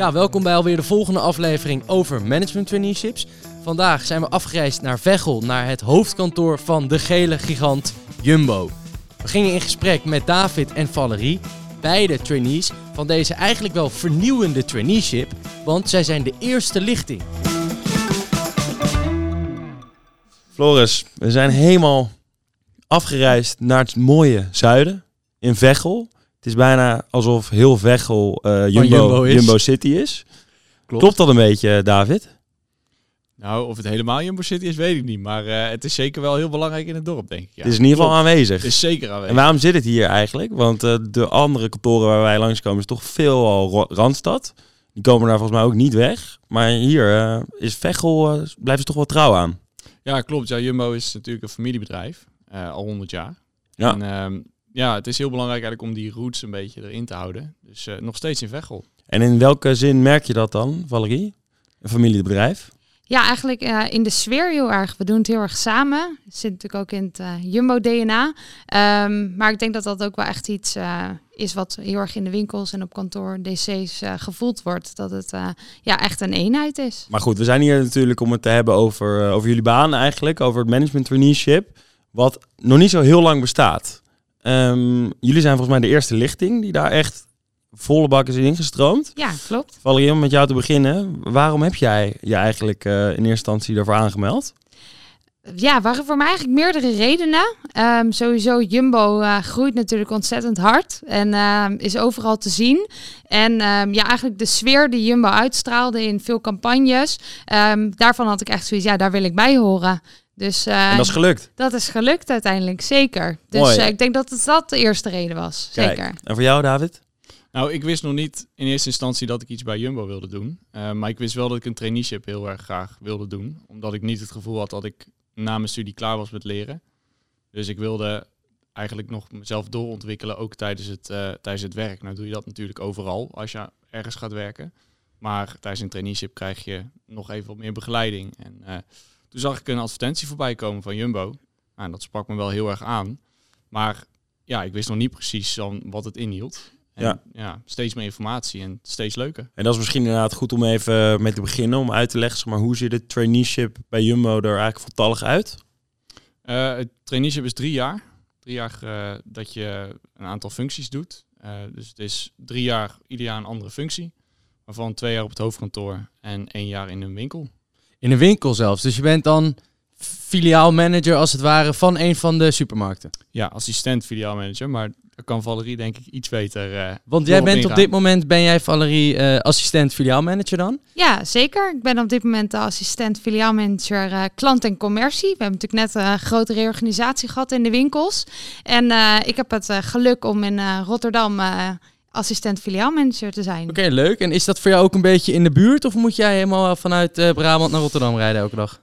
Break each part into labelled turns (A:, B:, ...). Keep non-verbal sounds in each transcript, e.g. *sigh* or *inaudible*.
A: Ja, welkom bij alweer de volgende aflevering over management traineeships. Vandaag zijn we afgereisd naar Veghel, naar het hoofdkantoor van de gele gigant Jumbo. We gingen in gesprek met David en Valerie, beide trainees van deze eigenlijk wel vernieuwende traineeship, want zij zijn de eerste lichting.
B: Floris, we zijn helemaal afgereisd naar het mooie zuiden in Veghel. Het is bijna alsof heel Veghel eh, Jumbo,
A: Jumbo.
B: City is.
C: Klopt.
B: Klopt dat een beetje, David?
C: Nou, of het helemaal Jumbo City is, weet ik niet. Maar eh, het is zeker wel heel belangrijk in het dorp, denk ik. Ja.
B: Het is in ieder geval aanwezig.
C: Het is zeker aanwezig.
B: En waarom zit het hier eigenlijk? Want eh, de andere kantoren waar wij langskomen is toch veel al Ro- Randstad. Die komen daar volgens mij ook niet weg. Maar hier eh, is Veghel, eh, blijven ze toch wel trouw aan.
C: Ja, klopt. Ja, Jumbo is natuurlijk een familiebedrijf. eh, al 100 jaar.
B: Ja.
C: En ehm, ja, het is heel belangrijk eigenlijk om die roots een beetje erin te houden. Dus eh, nog steeds in Veghel.
B: En in welke zin merk je dat dan, Valerie? Een familiebedrijf?
D: Ja, eigenlijk eh, in de sfeer heel erg. We doen het heel erg samen. Het zit natuurlijk ook in het eh, Jumbo-DNA. Ehm, maar ik denk dat dat ook wel echt iets eh, is wat heel erg in de winkels en op kantoor DC's gevoeld wordt. Dat het eh, ja, echt een eenheid is.
B: Maar goed, we zijn hier natuurlijk om het te hebben over, over jullie baan eigenlijk, over het management traineeship, wat nog niet zo heel lang bestaat. Ehm, jullie zijn volgens mij de eerste lichting die daar echt volle bak is ingestroomd.
D: Ja, klopt.
B: Valerie, om met jou te beginnen, waarom heb jij je eigenlijk eh, in eerste instantie daarvoor aangemeld?
D: Ja, waren voor mij eigenlijk meerdere redenen. Ehm, sowieso, Jumbo eh, groeit natuurlijk ontzettend hard en ehm, is overal te zien. En ja, eigenlijk de sfeer die Jumbo uitstraalde in veel campagnes, ehm, daarvan had ik echt zoiets, ja, daar wil ik bij horen. Dus eh,
B: En dat is gelukt.
D: dat is gelukt uiteindelijk, zeker. Dus
B: Mooi.
D: eh, ik denk dat het dat de eerste reden was,
B: Kijk,
D: zeker.
B: En voor jou, David?
C: Nou, ik wist nog niet in eerste instantie dat ik iets bij Jumbo wilde doen. Eh, maar ik wist wel dat ik een traineeship heel erg graag wilde doen. Omdat ik niet het gevoel had dat ik na mijn studie klaar was met leren. Dus ik wilde eigenlijk nog mezelf doorontwikkelen, ook tijdens het, eh, tijdens het werk. Nou doe je dat natuurlijk overal als je ergens gaat werken. Maar tijdens een traineeship krijg je nog even wat meer begeleiding. En eh, toen zag ik een advertentie voorbij komen van Jumbo. Nou, en dat sprak me wel heel erg aan. Maar ja, ik wist nog niet precies dan wat het inhield. En,
B: Ja.
C: ja. steeds meer informatie en steeds leuker.
B: En dat is misschien inderdaad goed om even mee te beginnen, om uit te leggen, zeg maar, hoe ziet het traineeship bij Jumbo er eigenlijk voltallig uit?
C: Eh, het traineeship is drie jaar. Drie jaar eh, dat je een aantal functies doet. Eh, dus het is drie jaar, ieder jaar een andere functie. Waarvan twee jaar op het hoofdkantoor en één jaar in een winkel.
A: In een winkel zelfs. Dus je bent dan filiaalmanager als het ware van een van de supermarkten.
C: Ja, assistent filiaalmanager. Maar daar kan Valerie denk ik iets beter eh,
A: Want jij bent op dit moment, ben jij Valerie, eh, assistent filiaalmanager dan?
D: Ja, zeker. Ik ben op dit moment de assistent filiaalmanager eh, klant en commercie. We hebben natuurlijk net een grote reorganisatie gehad in de winkels. En eh, ik heb het eh, geluk om in eh, Rotterdam eh, assistent filiaalmanager te zijn.
A: Oké, leuk. En is dat voor jou ook een beetje in de buurt? Of moet jij helemaal vanuit eh, Brabant naar Rotterdam rijden elke dag?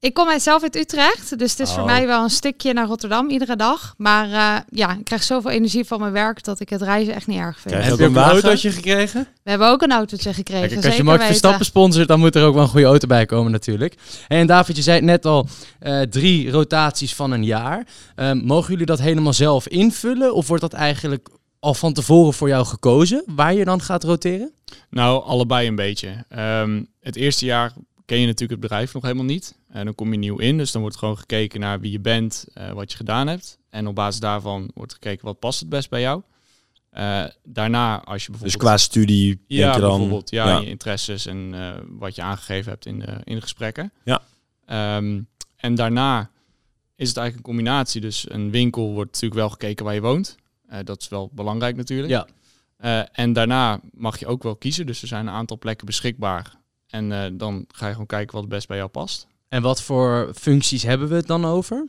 D: Ik kom zelf uit Utrecht, dus het is voor
A: Oh.
D: mij wel een stukje naar Rotterdam iedere dag. Maar eh, ja, ik krijg zoveel energie van mijn werk dat ik het reizen echt niet erg vind.
B: Krijg je
A: Heb
B: ook
A: je ook
B: een
A: een autootje gekregen?
D: We hebben ook een autootje gekregen,
A: Kijk, als je Max. Verstappen sponsort, dan moet er ook wel een goede auto bij komen natuurlijk. En David, je zei het net al, eh, drie rotaties van een jaar. Ehm, mogen jullie dat helemaal zelf invullen? Of wordt dat eigenlijk al van tevoren voor jou gekozen, waar je dan gaat roteren?
C: Nou, allebei een beetje. Ehm, het eerste jaar ken je natuurlijk het bedrijf nog helemaal niet. En dan kom je nieuw in, dus dan wordt gewoon gekeken naar wie je bent, eh, wat je gedaan hebt. En op basis daarvan wordt gekeken wat past het best bij jou. Eh, daarna, als je
B: Dus
C: bijvoorbeeld...
B: qua studie
C: ja,
B: denk je dan...
C: bijvoorbeeld, ja,
B: ja.
C: je interesses en eh, wat je aangegeven hebt in de, in de gesprekken.
B: Ja.
C: Ehm, en daarna is het eigenlijk een combinatie. Dus een winkel wordt natuurlijk wel gekeken waar je woont. Eh, dat is wel belangrijk natuurlijk.
A: Ja.
C: Eh, en daarna mag je ook wel kiezen. Dus er zijn een aantal plekken beschikbaar. En eh, dan ga je gewoon kijken wat het best bij jou past.
A: En wat voor functies hebben we het dan over?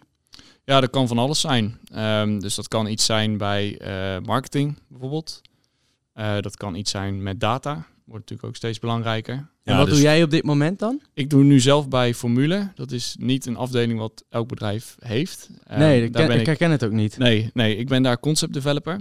C: Ja, dat kan van alles zijn. Ehm, dus dat kan iets zijn bij marketing bijvoorbeeld. Dat kan iets zijn met data. Wordt natuurlijk ook steeds belangrijker.
B: Ja,
A: en wat
B: dus-
A: doe jij op dit moment dan?
C: Ik doe nu zelf bij Formule. Dat is niet een afdeling wat elk bedrijf heeft. Eh,
A: nee, ik,
C: daar
A: ken-
C: ben
A: ik
C: ik,
A: herken het ook niet.
C: nee, nee, ik ben daar concept developer.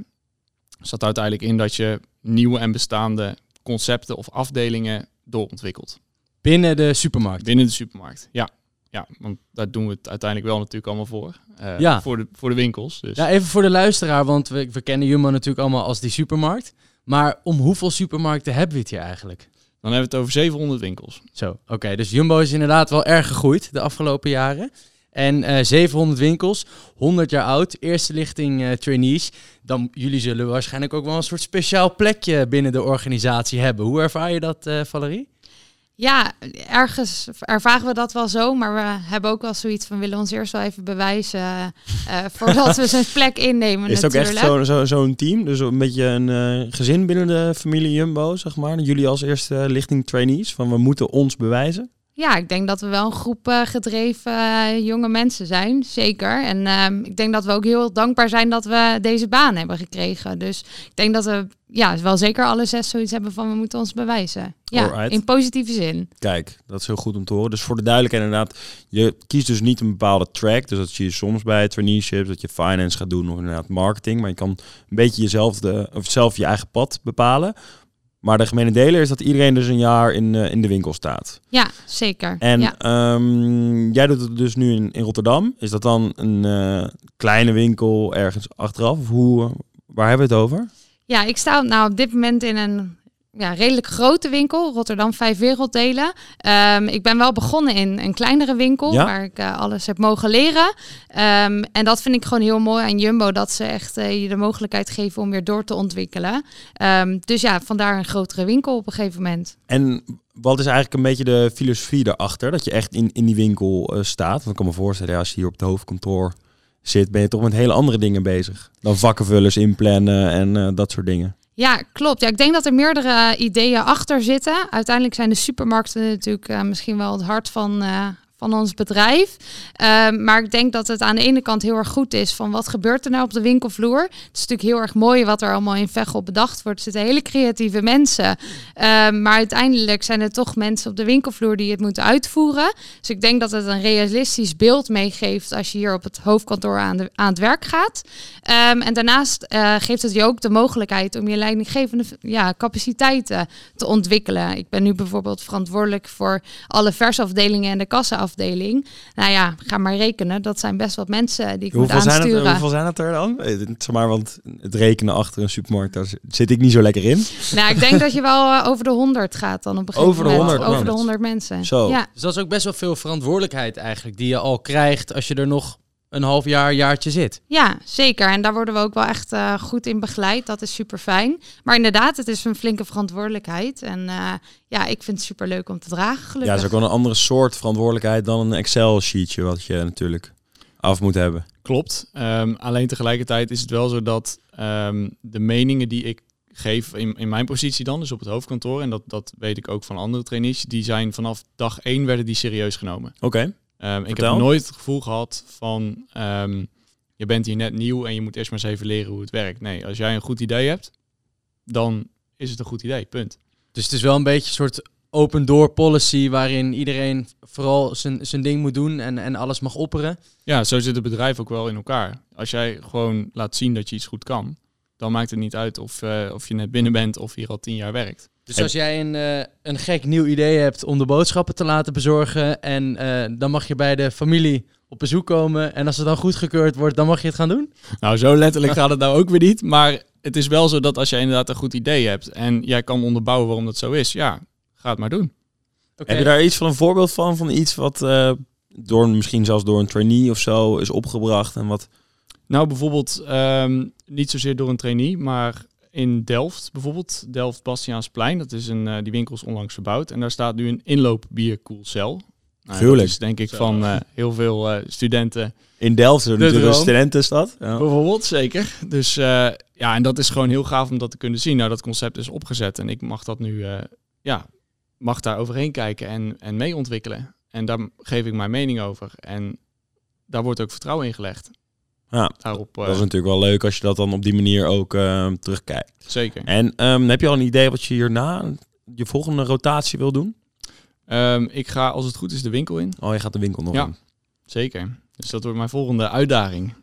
C: Zat uiteindelijk in dat je nieuwe en bestaande concepten of afdelingen doorontwikkelt.
A: Binnen de supermarkt.
C: Binnen de supermarkt. Ja, ja want daar doen we het uiteindelijk wel natuurlijk allemaal voor. Eh,
A: Ja.
C: Voor de, voor de winkels. Dus.
A: Ja, even voor de luisteraar, want we, we kennen Jumbo natuurlijk allemaal als die supermarkt. Maar om hoeveel supermarkten hebben we het hier eigenlijk?
C: Dan hebben we het over 700 winkels.
A: Zo, oké. dus Jumbo is inderdaad wel erg gegroeid de afgelopen jaren. En eh 700 winkels, 100 jaar oud, eerste lichting eh, trainees. Dan jullie zullen waarschijnlijk ook wel een soort speciaal plekje binnen de organisatie hebben. Hoe ervaar je dat, eh, Valerie?
D: Ja, ergens ervaren we dat wel zo, maar we hebben ook wel zoiets van willen ons eerst wel even bewijzen eh, voordat we zo'n plek innemen.
B: Is het ook
D: natuurlijk.
B: echt zo'n zo, team? Dus een beetje een eh, gezin binnen de familie Jumbo, zeg maar. Jullie als eerste lichting trainees, van we moeten ons bewijzen.
D: Ja, ik denk dat we wel een groep eh, gedreven eh, jonge mensen zijn, zeker. En ehm, ik denk dat we ook heel dankbaar zijn dat we deze baan hebben gekregen. Dus ik denk dat we ja, wel zeker alle zes zoiets hebben van we moeten ons bewijzen. Ja,
B: Alright.
D: in positieve zin.
B: Kijk, dat is heel goed om te horen. Dus voor de duidelijkheid inderdaad, je kiest dus niet een bepaalde track. Dus dat zie je soms bij traineeships, dat je finance gaat doen of inderdaad marketing. Maar je kan een beetje jezelf, de, of zelf je eigen pad bepalen. Maar de gemene deler is dat iedereen dus een jaar in, eh, in de winkel staat.
D: Ja, zeker.
B: En
D: ja.
B: ehm, jij doet het dus nu in, in Rotterdam. Is dat dan een eh, kleine winkel ergens achteraf? Of hoe, waar hebben we het over?
D: Ja, ik sta nou op dit moment in een ja, redelijk grote winkel, Rotterdam Vijf Werelddelen. Ehm, ik ben wel begonnen in een kleinere winkel,
B: Ja?
D: waar ik eh, alles heb mogen leren. Ehm, en dat vind ik gewoon heel mooi aan Jumbo, dat ze echt eh, je de mogelijkheid geven om weer door te ontwikkelen. Ehm, dus ja, vandaar een grotere winkel op een gegeven moment.
B: En wat is eigenlijk een beetje de filosofie daarachter? Dat je echt in, in die winkel eh, staat. Want ik kan me voorstellen, ja, als je hier op het hoofdkantoor zit, ben je toch met hele andere dingen bezig. Dan vakkenvullers inplannen en dat soort dingen.
D: Ja, klopt. Ja, ik denk dat er meerdere ideeën achter zitten. Uiteindelijk zijn de supermarkten natuurlijk eh, misschien wel het hart van, eh, van ons bedrijf. Ehm, maar ik denk dat het aan de ene kant heel erg goed is van wat gebeurt er nou op de winkelvloer. Het is natuurlijk heel erg mooi wat er allemaal in Veghel bedacht wordt. Er zitten hele creatieve mensen. Ehm, maar uiteindelijk zijn er toch mensen op de winkelvloer die het moeten uitvoeren. Dus ik denk dat het een realistisch beeld meegeeft als je hier op het hoofdkantoor aan, de, aan het werk gaat. Ehm, en daarnaast eh, geeft het je ook de mogelijkheid om je leidinggevende ja, capaciteiten te ontwikkelen. Ik ben nu bijvoorbeeld verantwoordelijk voor alle versafdelingen en de kassaafdeling. Nou ja, ga maar rekenen. Dat zijn best wat mensen die ik
B: Hoeveel
D: moet
B: zijn, het,
D: aansturen.
B: hoeveel zijn het er dan? Eh, Zeg maar, want het rekenen achter een supermarkt, daar zit ik niet zo lekker in.
D: Nou, ik denk dat je wel eh, over de 100 gaat dan op een gegeven
B: Over de
D: moment.
B: 100
D: over de
B: mensen.
D: 100 mensen.
B: Zo.
D: Ja,
A: Dus dat is ook best wel veel verantwoordelijkheid eigenlijk die je al krijgt als je er nog een half jaar, jaartje zit.
D: ja, zeker. En daar worden we ook wel echt eh, goed in begeleid. Dat is super fijn. Maar inderdaad, het is een flinke verantwoordelijkheid. En eh, ja, ik vind het super leuk om te dragen,
B: Ja,
D: gelukkig.
B: dat is ook wel een andere soort verantwoordelijkheid dan een Excel-sheetje wat je natuurlijk af moet hebben.
C: Klopt. Ehm, alleen tegelijkertijd is het wel zo dat ehm, de meningen die ik geef in, in mijn positie dan, dus op het hoofdkantoor, en dat, dat weet ik ook van andere trainees, die zijn vanaf dag één werden die serieus genomen.
B: Oké.
C: Ehm, ik heb nooit het gevoel gehad van ehm, je bent hier net nieuw en je moet eerst maar eens even leren hoe het werkt. Nee, als jij een goed idee hebt, dan is het een goed idee. Punt.
A: Dus het is wel een beetje een soort open door policy waarin iedereen vooral zijn, zijn ding moet doen en, en alles mag opperen.
C: Ja, zo zit het bedrijf ook wel in elkaar. Als jij gewoon laat zien dat je iets goed kan, dan maakt het niet uit of, eh, of je net binnen bent of hier al tien jaar werkt.
A: Dus als jij een, eh, een gek nieuw idee hebt om de boodschappen te laten bezorgen en eh, dan mag je bij de familie op bezoek komen en als het dan goedgekeurd wordt, dan mag je het gaan doen?
C: Nou, zo letterlijk *laughs* gaat het nou ook weer niet. Maar het is wel zo dat als jij inderdaad een goed idee hebt en jij kan onderbouwen waarom dat zo is, ja, ga het maar doen.
A: Oké.
B: Heb je daar iets van een voorbeeld van? Van iets wat eh, door misschien zelfs door een trainee of zo is opgebracht en wat...
C: Nou, bijvoorbeeld ehm, niet zozeer door een trainee, maar in Delft bijvoorbeeld, Delft Bastiaansplein, dat is een, eh, die winkel is onlangs verbouwd en daar staat nu een inloopbierkoelcel. Nou, dat
B: Gruwelijk.
C: is denk ik
A: Zo.
C: van eh, heel veel eh, studenten
B: In Delft is er natuurlijk een studentenstad. Ja.
C: Bijvoorbeeld, zeker. Dus eh, ja, en dat is gewoon heel gaaf om dat te kunnen zien. Nou, dat concept is opgezet en ik mag dat nu, eh, ja, mag daar overheen kijken en, en mee ontwikkelen. En daar geef ik mijn mening over. En daar wordt ook vertrouwen in gelegd.
B: Ja,
C: Daarop, eh,
B: dat is natuurlijk wel leuk als je dat dan op die manier ook eh, terugkijkt.
C: zeker.
B: En ehm, heb je al een idee wat je hierna, je volgende rotatie wil doen?
C: Ehm, ik ga, als het goed is, de winkel in.
B: Oh, je gaat de winkel nog
C: Ja.
B: in.
C: Zeker. Dus dat wordt mijn volgende uitdaging.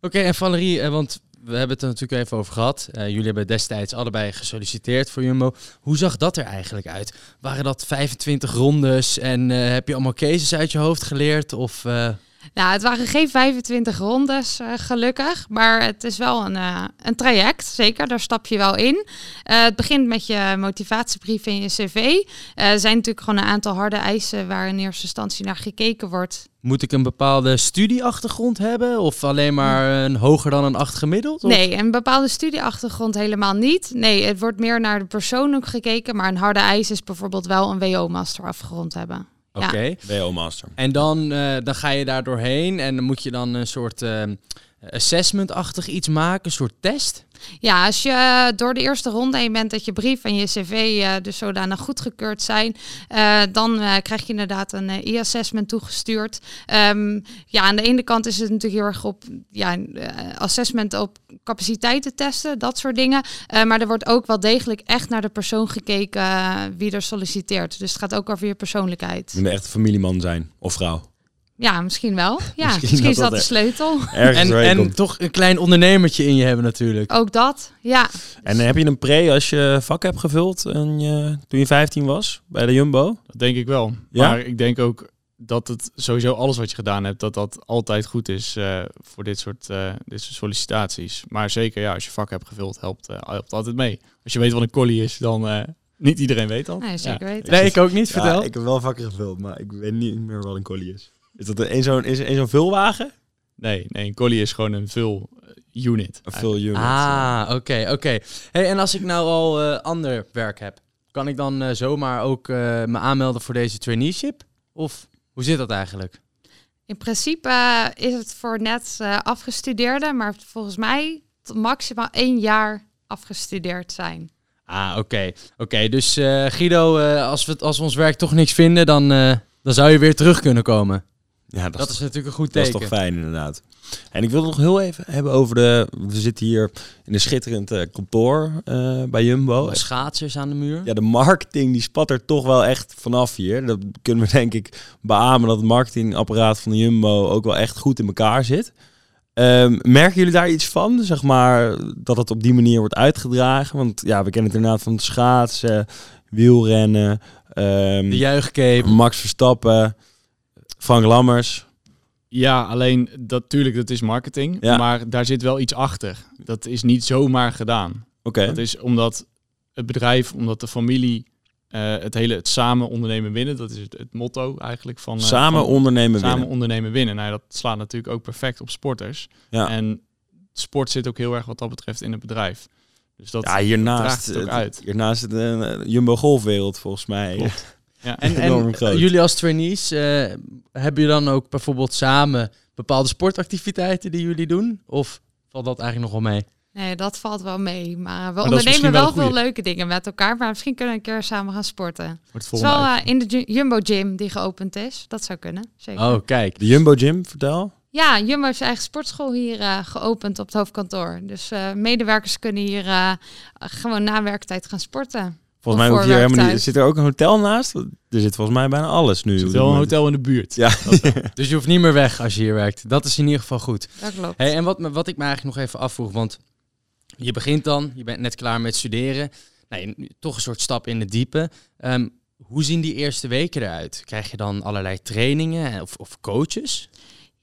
A: Oké, en Valerie, eh, want we hebben het er natuurlijk even over gehad. Eh, jullie hebben destijds allebei gesolliciteerd voor Jumbo. Hoe zag dat er eigenlijk uit? Waren dat 25 rondes en eh, heb je allemaal cases uit je hoofd geleerd? Of, eh,
D: Nou, het waren geen 25 rondes, uh, gelukkig. Maar het is wel een, uh, een traject, zeker. Daar stap je wel in. Uh, het begint met je motivatiebrief en je cv. er zijn natuurlijk gewoon een aantal harde eisen waar in eerste instantie naar gekeken wordt.
A: Moet ik een bepaalde studieachtergrond hebben? Of alleen maar een hoger dan een acht gemiddeld? Of?
D: Nee, een bepaalde studieachtergrond helemaal niet. Nee, het wordt meer naar de persoon ook gekeken. Maar een harde eis is bijvoorbeeld wel een WO-master afgerond hebben.
A: Oké.
B: Okay. Master.
A: En dan, uh, dan ga je daar doorheen en dan moet je dan een soort uh, assessment-achtig iets maken, een soort test?
D: Ja, als je door de eerste ronde heen bent dat je brief en je cv uh, dus zodanig goedgekeurd zijn, uh, dan uh, krijg je inderdaad een e-assessment toegestuurd. Um, ja, aan de ene kant is het natuurlijk heel erg op ja, assessment op capaciteiten testen, dat soort dingen. maar er wordt ook wel degelijk echt naar de persoon gekeken wie er solliciteert. Dus het gaat ook over je persoonlijkheid.
B: Je moet echt familieman zijn of vrouw.
D: Ja, misschien wel. Ja, misschien, misschien is dat, de sleutel.
A: En, en toch een klein ondernemertje in je hebben natuurlijk.
D: Ook dat, ja.
B: En heb je een pre als je vak hebt gevuld en je, toen je 15 was bij de Jumbo?
C: Dat denk ik wel. Ja? Maar ik denk ook dat het sowieso alles wat je gedaan hebt, dat dat altijd goed is uh, voor dit soort, uh, dit soort sollicitaties. Maar zeker ja, als je vak hebt gevuld, helpt, uh, helpt altijd mee. Als je weet wat een collie is, dan niet iedereen weet dat.
D: Nee, zeker
C: ja.
D: weten.
A: Nee, ik ook niet. Vertel.
B: Ja, ik heb wel vakken gevuld, maar ik weet niet meer wat een collie is. Is dat een zo'n is een zo'n vulwagen?
C: Nee, nee, een collie is gewoon een vul unit.
B: Een vul unit.
A: Ah, oké, oké. Hey, en als ik nou al uh, ander werk heb, kan ik dan uh, zomaar ook uh, me aanmelden voor deze traineeship? Of hoe zit dat eigenlijk?
D: In principe is het voor net afgestudeerden, maar volgens mij tot maximaal één jaar afgestudeerd zijn.
A: Ah, oké. Okay. Oké, dus Guido, als, we, als we ons werk toch niks vinden, dan, dan zou je weer terug kunnen komen.
B: Ja,
A: dat, is, natuurlijk een goed teken.
B: Dat is toch fijn, inderdaad. En ik wil nog heel even hebben over de... We zitten hier in een schitterend uh, kantoor uh, bij Jumbo.
A: De schaatsers aan de muur.
B: Ja, de marketing die spat er toch wel echt vanaf hier. Dat kunnen we *laughs* denk ik beamen dat het marketingapparaat van de Jumbo ook wel echt goed in elkaar zit. Um, merken jullie daar iets van? Zeg maar dat het op die manier wordt uitgedragen? Want ja, we kennen het inderdaad van het schaatsen, wielrennen. Um,
A: de juichcape.
B: Max Verstappen. Frank Lammers.
C: Ja, alleen dat natuurlijk, dat is marketing. Ja. Maar daar zit wel iets achter. Dat is niet zomaar gedaan.
B: Oké. Okay.
C: Dat is omdat het bedrijf, omdat de familie uh, het hele het samen ondernemen winnen. Dat is het, het motto eigenlijk van. Uh,
B: samen
C: van,
B: ondernemen
C: samen
B: winnen.
C: ondernemen winnen. Nou, dat slaat natuurlijk ook perfect op sporters.
B: Ja.
C: En sport zit ook heel erg wat dat betreft in het bedrijf. Dus dat
B: ja, hiernaast,
C: het uit.
B: Hiernaast de uh, Jumbo Golfwereld volgens mij.
C: Klopt. Ja.
A: En, en jullie als trainees, uh, hebben jullie dan ook bijvoorbeeld samen bepaalde sportactiviteiten die jullie doen? Of valt dat eigenlijk nog wel mee?
D: Nee, dat valt wel mee. Maar we maar ondernemen wel, wel veel leuke dingen met elkaar. Maar misschien kunnen we een keer samen gaan sporten.
C: Het
D: is wel uh, in de Jumbo Gym die geopend is. Dat zou kunnen. Zeker.
A: Oh, kijk.
B: De Jumbo Gym, vertel.
D: Ja, Jumbo heeft zijn eigen sportschool hier uh, geopend op het hoofdkantoor. Dus uh, medewerkers kunnen hier gewoon na werktijd gaan sporten.
B: Volgens mij hoef je helemaal niet. Zit er ook een hotel naast? Er zit volgens mij bijna alles nu.
C: Er zit wel een hotel in de buurt.
B: Ja. *laughs*
A: dus je hoeft niet meer weg als je hier werkt. Dat is in ieder geval goed.
D: Dat klopt.
A: Hey, en wat, wat ik me eigenlijk nog even afvroeg, want je begint dan, je bent net klaar met studeren. Nou, toch een soort stap in de diepe. Um, hoe zien die eerste weken eruit? Krijg je dan allerlei trainingen of, of coaches?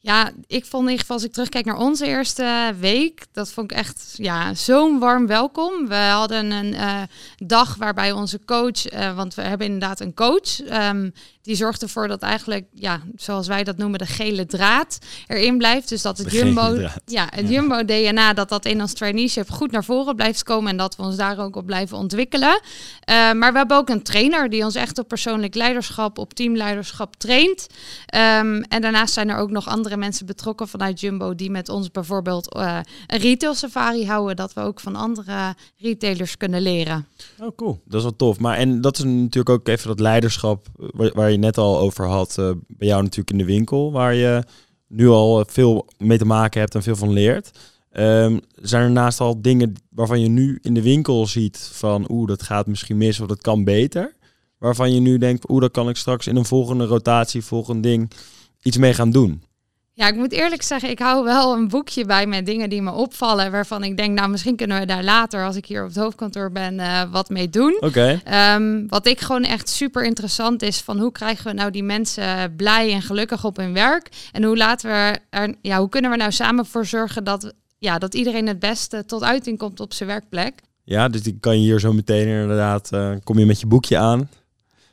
D: Ja, ik vond in ieder geval als ik terugkijk naar onze eerste week, dat vond ik echt ja, zo'n warm welkom. We hadden een uh, dag waarbij onze coach, uh, want we hebben inderdaad een coach, um, die zorgt ervoor dat eigenlijk, ja, zoals wij dat noemen, de gele draad erin blijft. Dus dat het Jumbo, ja, het. Jumbo DNA, dat dat in ons traineeship goed naar voren blijft komen en dat we ons daar ook op blijven ontwikkelen. Uh, maar we hebben ook een trainer die ons echt op persoonlijk leiderschap, op teamleiderschap traint. Um, en daarnaast zijn er ook nog andere mensen betrokken vanuit Jumbo die met ons bijvoorbeeld uh, een retail safari houden, dat we ook van andere retailers kunnen leren.
B: Oh, cool. Dat is wel tof. Maar en dat is natuurlijk ook even dat leiderschap waar, waar je net al over had, uh, bij jou natuurlijk in de winkel, waar je nu al veel mee te maken hebt en veel van leert. Um, zijn er naast al dingen waarvan je nu in de winkel ziet van oeh, dat gaat misschien mis of dat kan beter? Waarvan je nu denkt, oeh, dat kan ik straks in een volgende rotatie, volgend ding iets mee gaan doen?
D: Ja, ik moet eerlijk zeggen, ik hou wel een boekje bij met dingen die me opvallen. Waarvan ik denk, nou misschien kunnen we daar later, als ik hier op het hoofdkantoor ben, uh, wat mee doen.
B: Oké.
D: Um, wat ik gewoon echt super interessant is, van hoe krijgen we nou die mensen blij en gelukkig op hun werk? En hoe laten we er, ja, hoe kunnen we nou samen voor zorgen dat, ja, dat iedereen het beste tot uiting komt op zijn werkplek?
B: Ja, dus die kan je hier zo meteen inderdaad, uh, kom je met je boekje aan.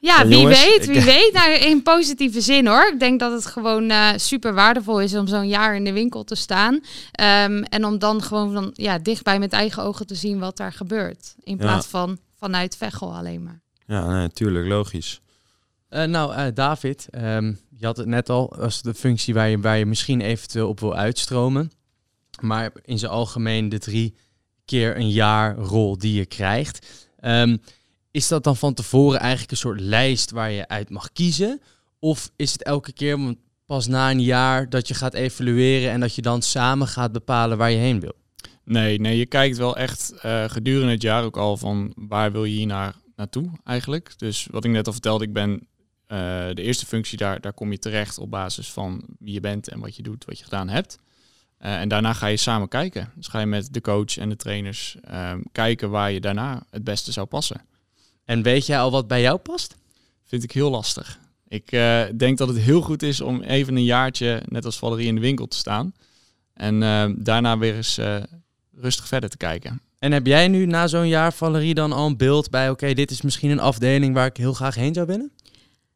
D: Ja, wie weet, wie weet. Nou, in positieve zin hoor. Ik denk dat het gewoon uh, super waardevol is om zo'n jaar in de winkel te staan. Um, en om dan gewoon van, ja, dichtbij met eigen ogen te zien wat daar gebeurt. In plaats van vanuit Vechel alleen maar.
B: Ja, natuurlijk, logisch.
A: Uh, nou, uh, David, um, je had het net al als de functie waar je, waar je misschien eventueel op wil uitstromen. Maar in zijn algemeen de drie keer een jaar rol die je krijgt. Um, is dat dan van tevoren eigenlijk een soort lijst waar je uit mag kiezen? Of is het elke keer pas na een jaar dat je gaat evalueren en dat je dan samen gaat bepalen waar je heen wil?
C: Nee, nee je kijkt wel echt uh, gedurende het jaar ook al van waar wil je hier naar, naartoe eigenlijk. Dus wat ik net al vertelde, ik ben uh, de eerste functie daar, daar kom je terecht op basis van wie je bent en wat je doet, wat je gedaan hebt. Uh, en daarna ga je samen kijken. Dus ga je met de coach en de trainers kijken waar je daarna het beste zou passen.
A: En weet jij al wat bij jou past?
C: Vind ik heel lastig. Ik uh, denk dat het heel goed is om even een jaartje, net als Valerie, in de winkel te staan. En uh, daarna weer eens uh, rustig verder te kijken.
A: En heb jij nu na zo'n jaar, Valerie, dan al een beeld bij... oké, okay, dit is misschien een afdeling waar ik heel graag heen zou willen?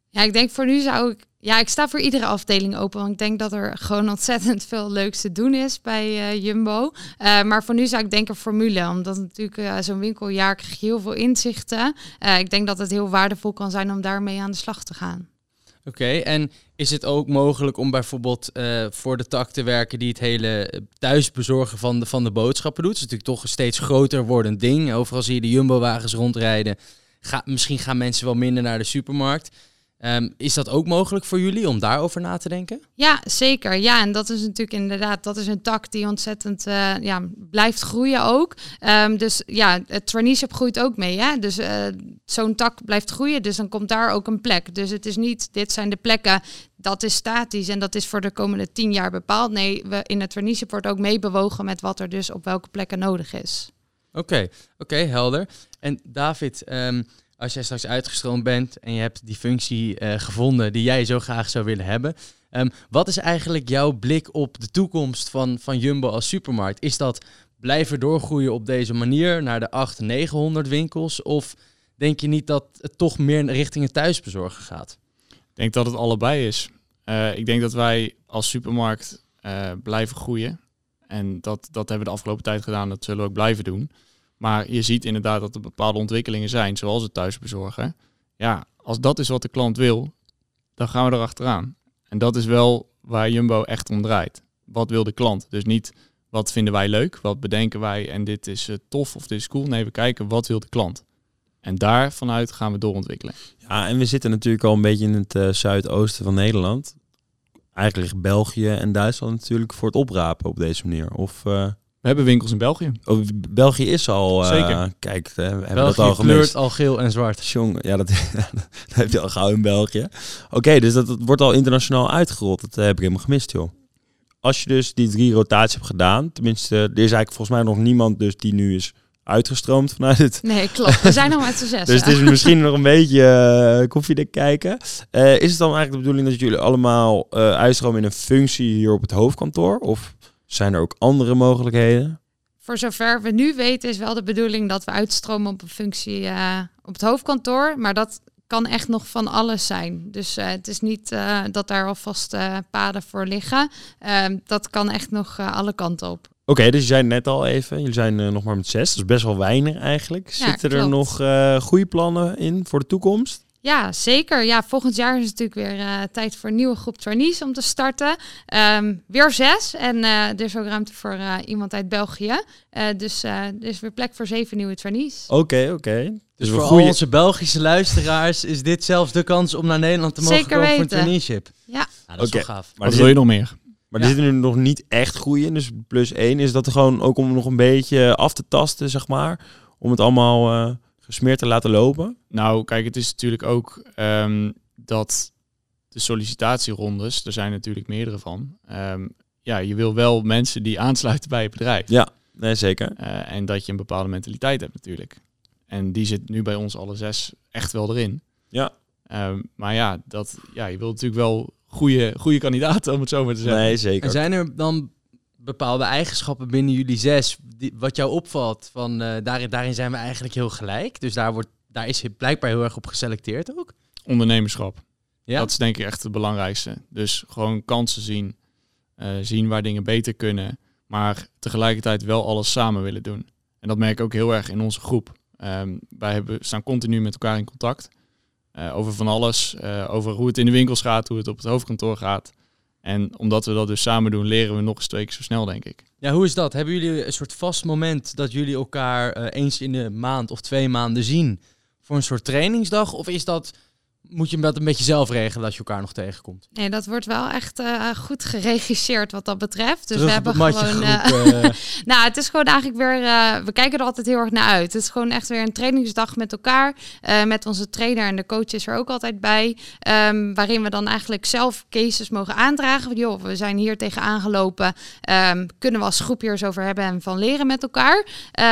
D: Ja, ik denk voor nu zou ik ja, ik sta voor iedere afdeling open. Want ik denk dat er gewoon ontzettend veel leuks te doen is bij uh, Jumbo. Uh, maar voor nu zou ik denken formule. Omdat natuurlijk uh, zo'n winkeljaar krijg je heel veel inzichten. ik denk dat het heel waardevol kan zijn om daarmee aan de slag te gaan.
A: Oké, en is het ook mogelijk om bijvoorbeeld voor de tak te werken die het hele thuisbezorgen van de, van de boodschappen doet? Het is natuurlijk toch een steeds groter wordend ding. Overal zie je de Jumbo-wagens rondrijden. Ga, misschien gaan mensen wel minder naar de supermarkt. Um, is dat ook mogelijk voor jullie om daarover na te denken?
D: Ja, zeker. Ja, en dat is natuurlijk inderdaad, dat is een tak die ontzettend uh, ja, blijft groeien ook. Um, dus ja, het traineeship groeit ook mee. Hè? Dus uh, zo'n tak blijft groeien, dus dan komt daar ook een plek. Dus het is niet, dit zijn de plekken, dat is statisch en dat is voor de komende tien jaar bepaald. Nee, we, in het traineeship wordt ook meebewogen met wat er dus op welke plekken nodig is.
A: Oké, okay, oké, okay, helder. En David, um, als jij straks uitgestroomd bent en je hebt die functie uh, gevonden die jij zo graag zou willen hebben. Um, wat is eigenlijk jouw blik op de toekomst van, van Jumbo als supermarkt? Is dat blijven doorgroeien op deze manier naar de 800, 900 winkels? Of denk je niet dat het toch meer richting het thuisbezorgen gaat?
C: Ik denk dat het allebei is. Uh, ik denk dat wij als supermarkt uh, blijven groeien. En dat, dat hebben we de afgelopen tijd gedaan. Dat zullen we ook blijven doen. Maar je ziet inderdaad dat er bepaalde ontwikkelingen zijn, zoals het thuisbezorgen. Ja, als dat is wat de klant wil, dan gaan we erachteraan. En dat is wel waar Jumbo echt om draait. Wat wil de klant? Dus niet wat vinden wij leuk, wat bedenken wij en dit is uh, tof of dit is cool. Nee, we kijken wat wil de klant. En daar vanuit gaan we doorontwikkelen.
B: Ja, en we zitten natuurlijk al een beetje in het uh, zuidoosten van Nederland. Eigenlijk België en Duitsland natuurlijk voor het oprapen op deze manier. Of uh,
C: we hebben winkels in België.
B: Oh, België is al. Uh,
C: Zeker.
B: Kijk, we hebben
A: België
B: dat al
A: kleurt al geel en zwart.
B: Jong, ja, dat, *laughs* dat heb je al gauw in België. Oké, okay, dus dat, dat, wordt al internationaal uitgerold. Dat uh, heb ik helemaal gemist, joh. Als je dus die drie rotaties hebt gedaan, tenminste, er is eigenlijk volgens mij nog niemand dus die nu is uitgestroomd vanuit het.
D: Nee, klopt. We zijn nog met z'n *laughs* zes.
B: dus het is misschien nog een beetje uh, koffiedik kijken. Uh, is het dan eigenlijk de bedoeling dat jullie allemaal uh, uitstromen in een functie hier op het hoofdkantoor? Of zijn er ook andere mogelijkheden?
D: Voor zover we nu weten is wel de bedoeling dat we uitstromen op een functie uh, op het hoofdkantoor. Maar dat kan echt nog van alles zijn. Dus uh, het is niet uh, dat daar alvast paden voor liggen. Ehm, dat kan echt nog alle kanten op.
B: Oké, okay, dus je zei net al even, jullie zijn nog maar met zes. Dat is best wel weinig eigenlijk. Zitten ja, er nog goede plannen in voor de toekomst?
D: Ja, zeker. Ja, volgend jaar is het natuurlijk weer uh, tijd voor een nieuwe groep trainees om te starten. Um, weer zes. En uh, er is ook ruimte voor uh, iemand uit België. dus er is weer plek voor zeven nieuwe trainees.
B: Oké, okay, oké. Okay.
A: Dus, dus voor goeie... al onze Belgische luisteraars is dit zelfs de kans om naar Nederland te mogen
D: zeker
A: komen
D: weten.
A: voor een traineeship.
D: Ja.
A: ja dat is wel gaaf.
C: Maar Wat wil je nog meer?
B: Maar ja. er zitten nu nog niet echt groeien in. Dus plus één is dat er gewoon ook om nog een beetje af te tasten, zeg maar. Om het allemaal gesmeerd te laten lopen?
C: Nou, kijk, het is natuurlijk ook um, dat de sollicitatierondes, er zijn natuurlijk meerdere van. Ehm, ja, je wil wel mensen die aansluiten bij je bedrijf.
B: Ja, nee, zeker.
C: Eh, en dat je een bepaalde mentaliteit hebt natuurlijk. En die zit nu bij ons alle zes echt wel erin.
B: Ja.
C: Ehm, maar ja, dat, ja, je wilt natuurlijk wel goede, goede kandidaten, om het zo maar te zeggen.
B: Nee,
A: En
B: zeker.
A: zijn er dan bepaalde eigenschappen binnen jullie zes die, wat jou opvalt? Van eh, daarin, daarin zijn we eigenlijk heel gelijk. Dus daar, wordt, daar is blijkbaar heel erg op geselecteerd ook.
C: Ondernemerschap.
A: Ja.
C: Dat is denk ik echt het belangrijkste. Dus gewoon kansen zien. eh, zien waar dingen beter kunnen. Maar tegelijkertijd wel alles samen willen doen. En dat merk ik ook heel erg in onze groep. Ehm, wij hebben, staan continu met elkaar in contact. eh, over van alles. over hoe het in de winkels gaat, hoe het op het hoofdkantoor gaat. En omdat we dat dus samen doen, leren we nog eens twee keer zo snel, denk ik.
A: Ja, hoe is dat? Hebben jullie een soort vast moment dat jullie elkaar eh, eens in de maand of twee maanden zien voor een soort trainingsdag? Of is dat, moet je dat een beetje zelf regelen als je elkaar nog tegenkomt?
D: Nee, dat wordt wel echt eh, goed geregisseerd wat dat betreft. Dus
A: Terug
D: we hebben gewoon. eh,
A: eh, *laughs*
D: nou, het is gewoon eigenlijk weer. we kijken er altijd heel erg naar uit. Het is gewoon echt weer een trainingsdag met elkaar. met onze trainer en de coach is er ook altijd bij. ehm, waarin we dan eigenlijk zelf cases mogen aandragen. Van, joh, we zijn hier tegen aangelopen. ehm, kunnen we als groep hier eens over hebben en van leren met elkaar.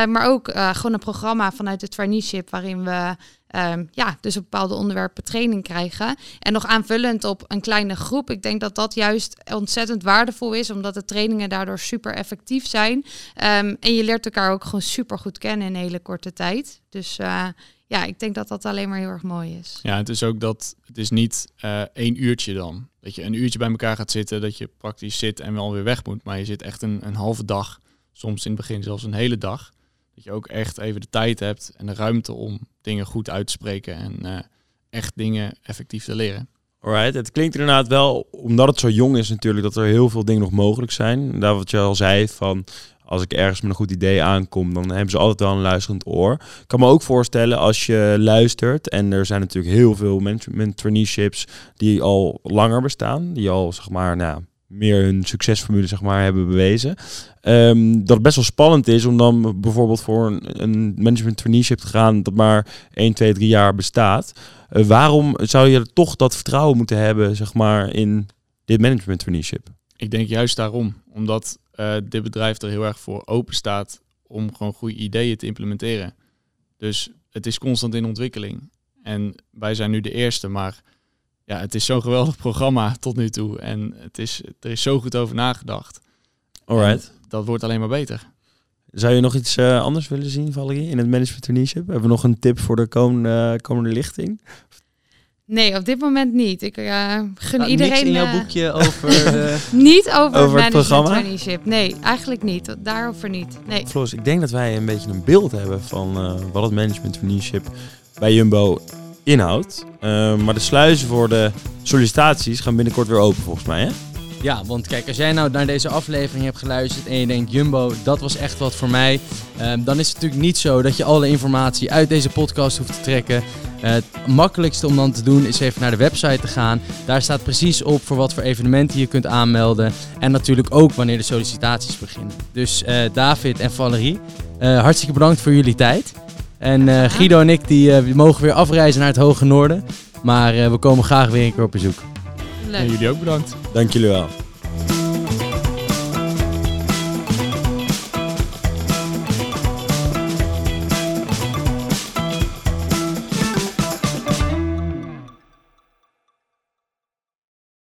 D: Maar ook gewoon een programma vanuit het traineeship waarin we. Ehm, ja, dus op bepaalde onderwerpen training krijgen. En nog aanvullend op een kleine groep. Ik denk dat dat juist ontzettend waardevol is, omdat de trainingen daardoor super effectief zijn. Ehm, en je leert elkaar ook gewoon super goed kennen in een hele korte tijd. Dus eh, ja, ik denk dat dat alleen maar heel erg mooi is.
C: Ja, het is ook dat het is niet eh één uurtje dan. Dat je een uurtje bij elkaar gaat zitten, dat je praktisch zit en wel weer weg moet. Maar je zit echt een, een halve dag, soms in het begin zelfs een hele dag. Dat je ook echt even de tijd hebt en de ruimte om dingen goed uit te spreken en eh, echt dingen effectief te leren.
B: Alright, het klinkt inderdaad wel, omdat het zo jong is natuurlijk, dat er heel veel dingen nog mogelijk zijn. Daar wat je al zei, van als ik ergens met een goed idee aankom, dan hebben ze altijd wel een luisterend oor. Ik kan me ook voorstellen als je luistert, en er zijn natuurlijk heel veel management traineeships die al langer bestaan, die al zeg maar, nou, meer hun succesformule zeg maar, hebben bewezen. Ehm, dat het best wel spannend is om dan bijvoorbeeld voor een, een management traineeship te gaan dat maar 1, 2, 3 jaar bestaat. Eh, waarom zou je toch dat vertrouwen moeten hebben, zeg maar, in dit management traineeship?
C: Ik denk juist daarom, omdat eh, dit bedrijf er heel erg voor open staat om gewoon goede ideeën te implementeren. Dus het is constant in ontwikkeling. En wij zijn nu de eerste, maar ja, het is zo'n geweldig programma tot nu toe. En het is, er is zo goed over nagedacht.
B: Alright.
C: Dat wordt alleen maar beter.
B: Zou je nog iets eh, anders willen zien, Valerie, in het management traineeship? Hebben we nog een tip voor de komende, komende lichting?
D: Nee, op dit moment niet. Ik eh, gun
A: staat
D: iedereen
A: niks in jouw
D: eh,
A: boekje over de... *laughs*
D: niet over,
B: Over het programma?
D: traineeship. Nee, eigenlijk niet. Daarover niet. Nee.
B: Floris, ik denk dat wij een beetje een beeld hebben van eh, wat het management traineeship bij Jumbo inhoudt. Eh, maar de sluizen voor de sollicitaties gaan binnenkort weer open volgens mij, hè?
A: Ja, want kijk, als jij nou naar deze aflevering hebt geluisterd en je denkt, Jumbo, dat was echt wat voor mij. ehm, dan is het natuurlijk niet zo dat je alle informatie uit deze podcast hoeft te trekken. Eh, het makkelijkste om dan te doen is even naar de website te gaan. Daar staat precies op voor wat voor evenementen je kunt aanmelden. En natuurlijk ook wanneer de sollicitaties beginnen. Dus eh, David en Valerie, eh, hartstikke bedankt voor jullie tijd. En eh, Guido en ik die, eh, mogen weer afreizen naar het Hoge Noorden. Maar eh, we komen graag weer een keer op bezoek.
D: Leuk.
C: En jullie ook bedankt.
B: Dank jullie wel.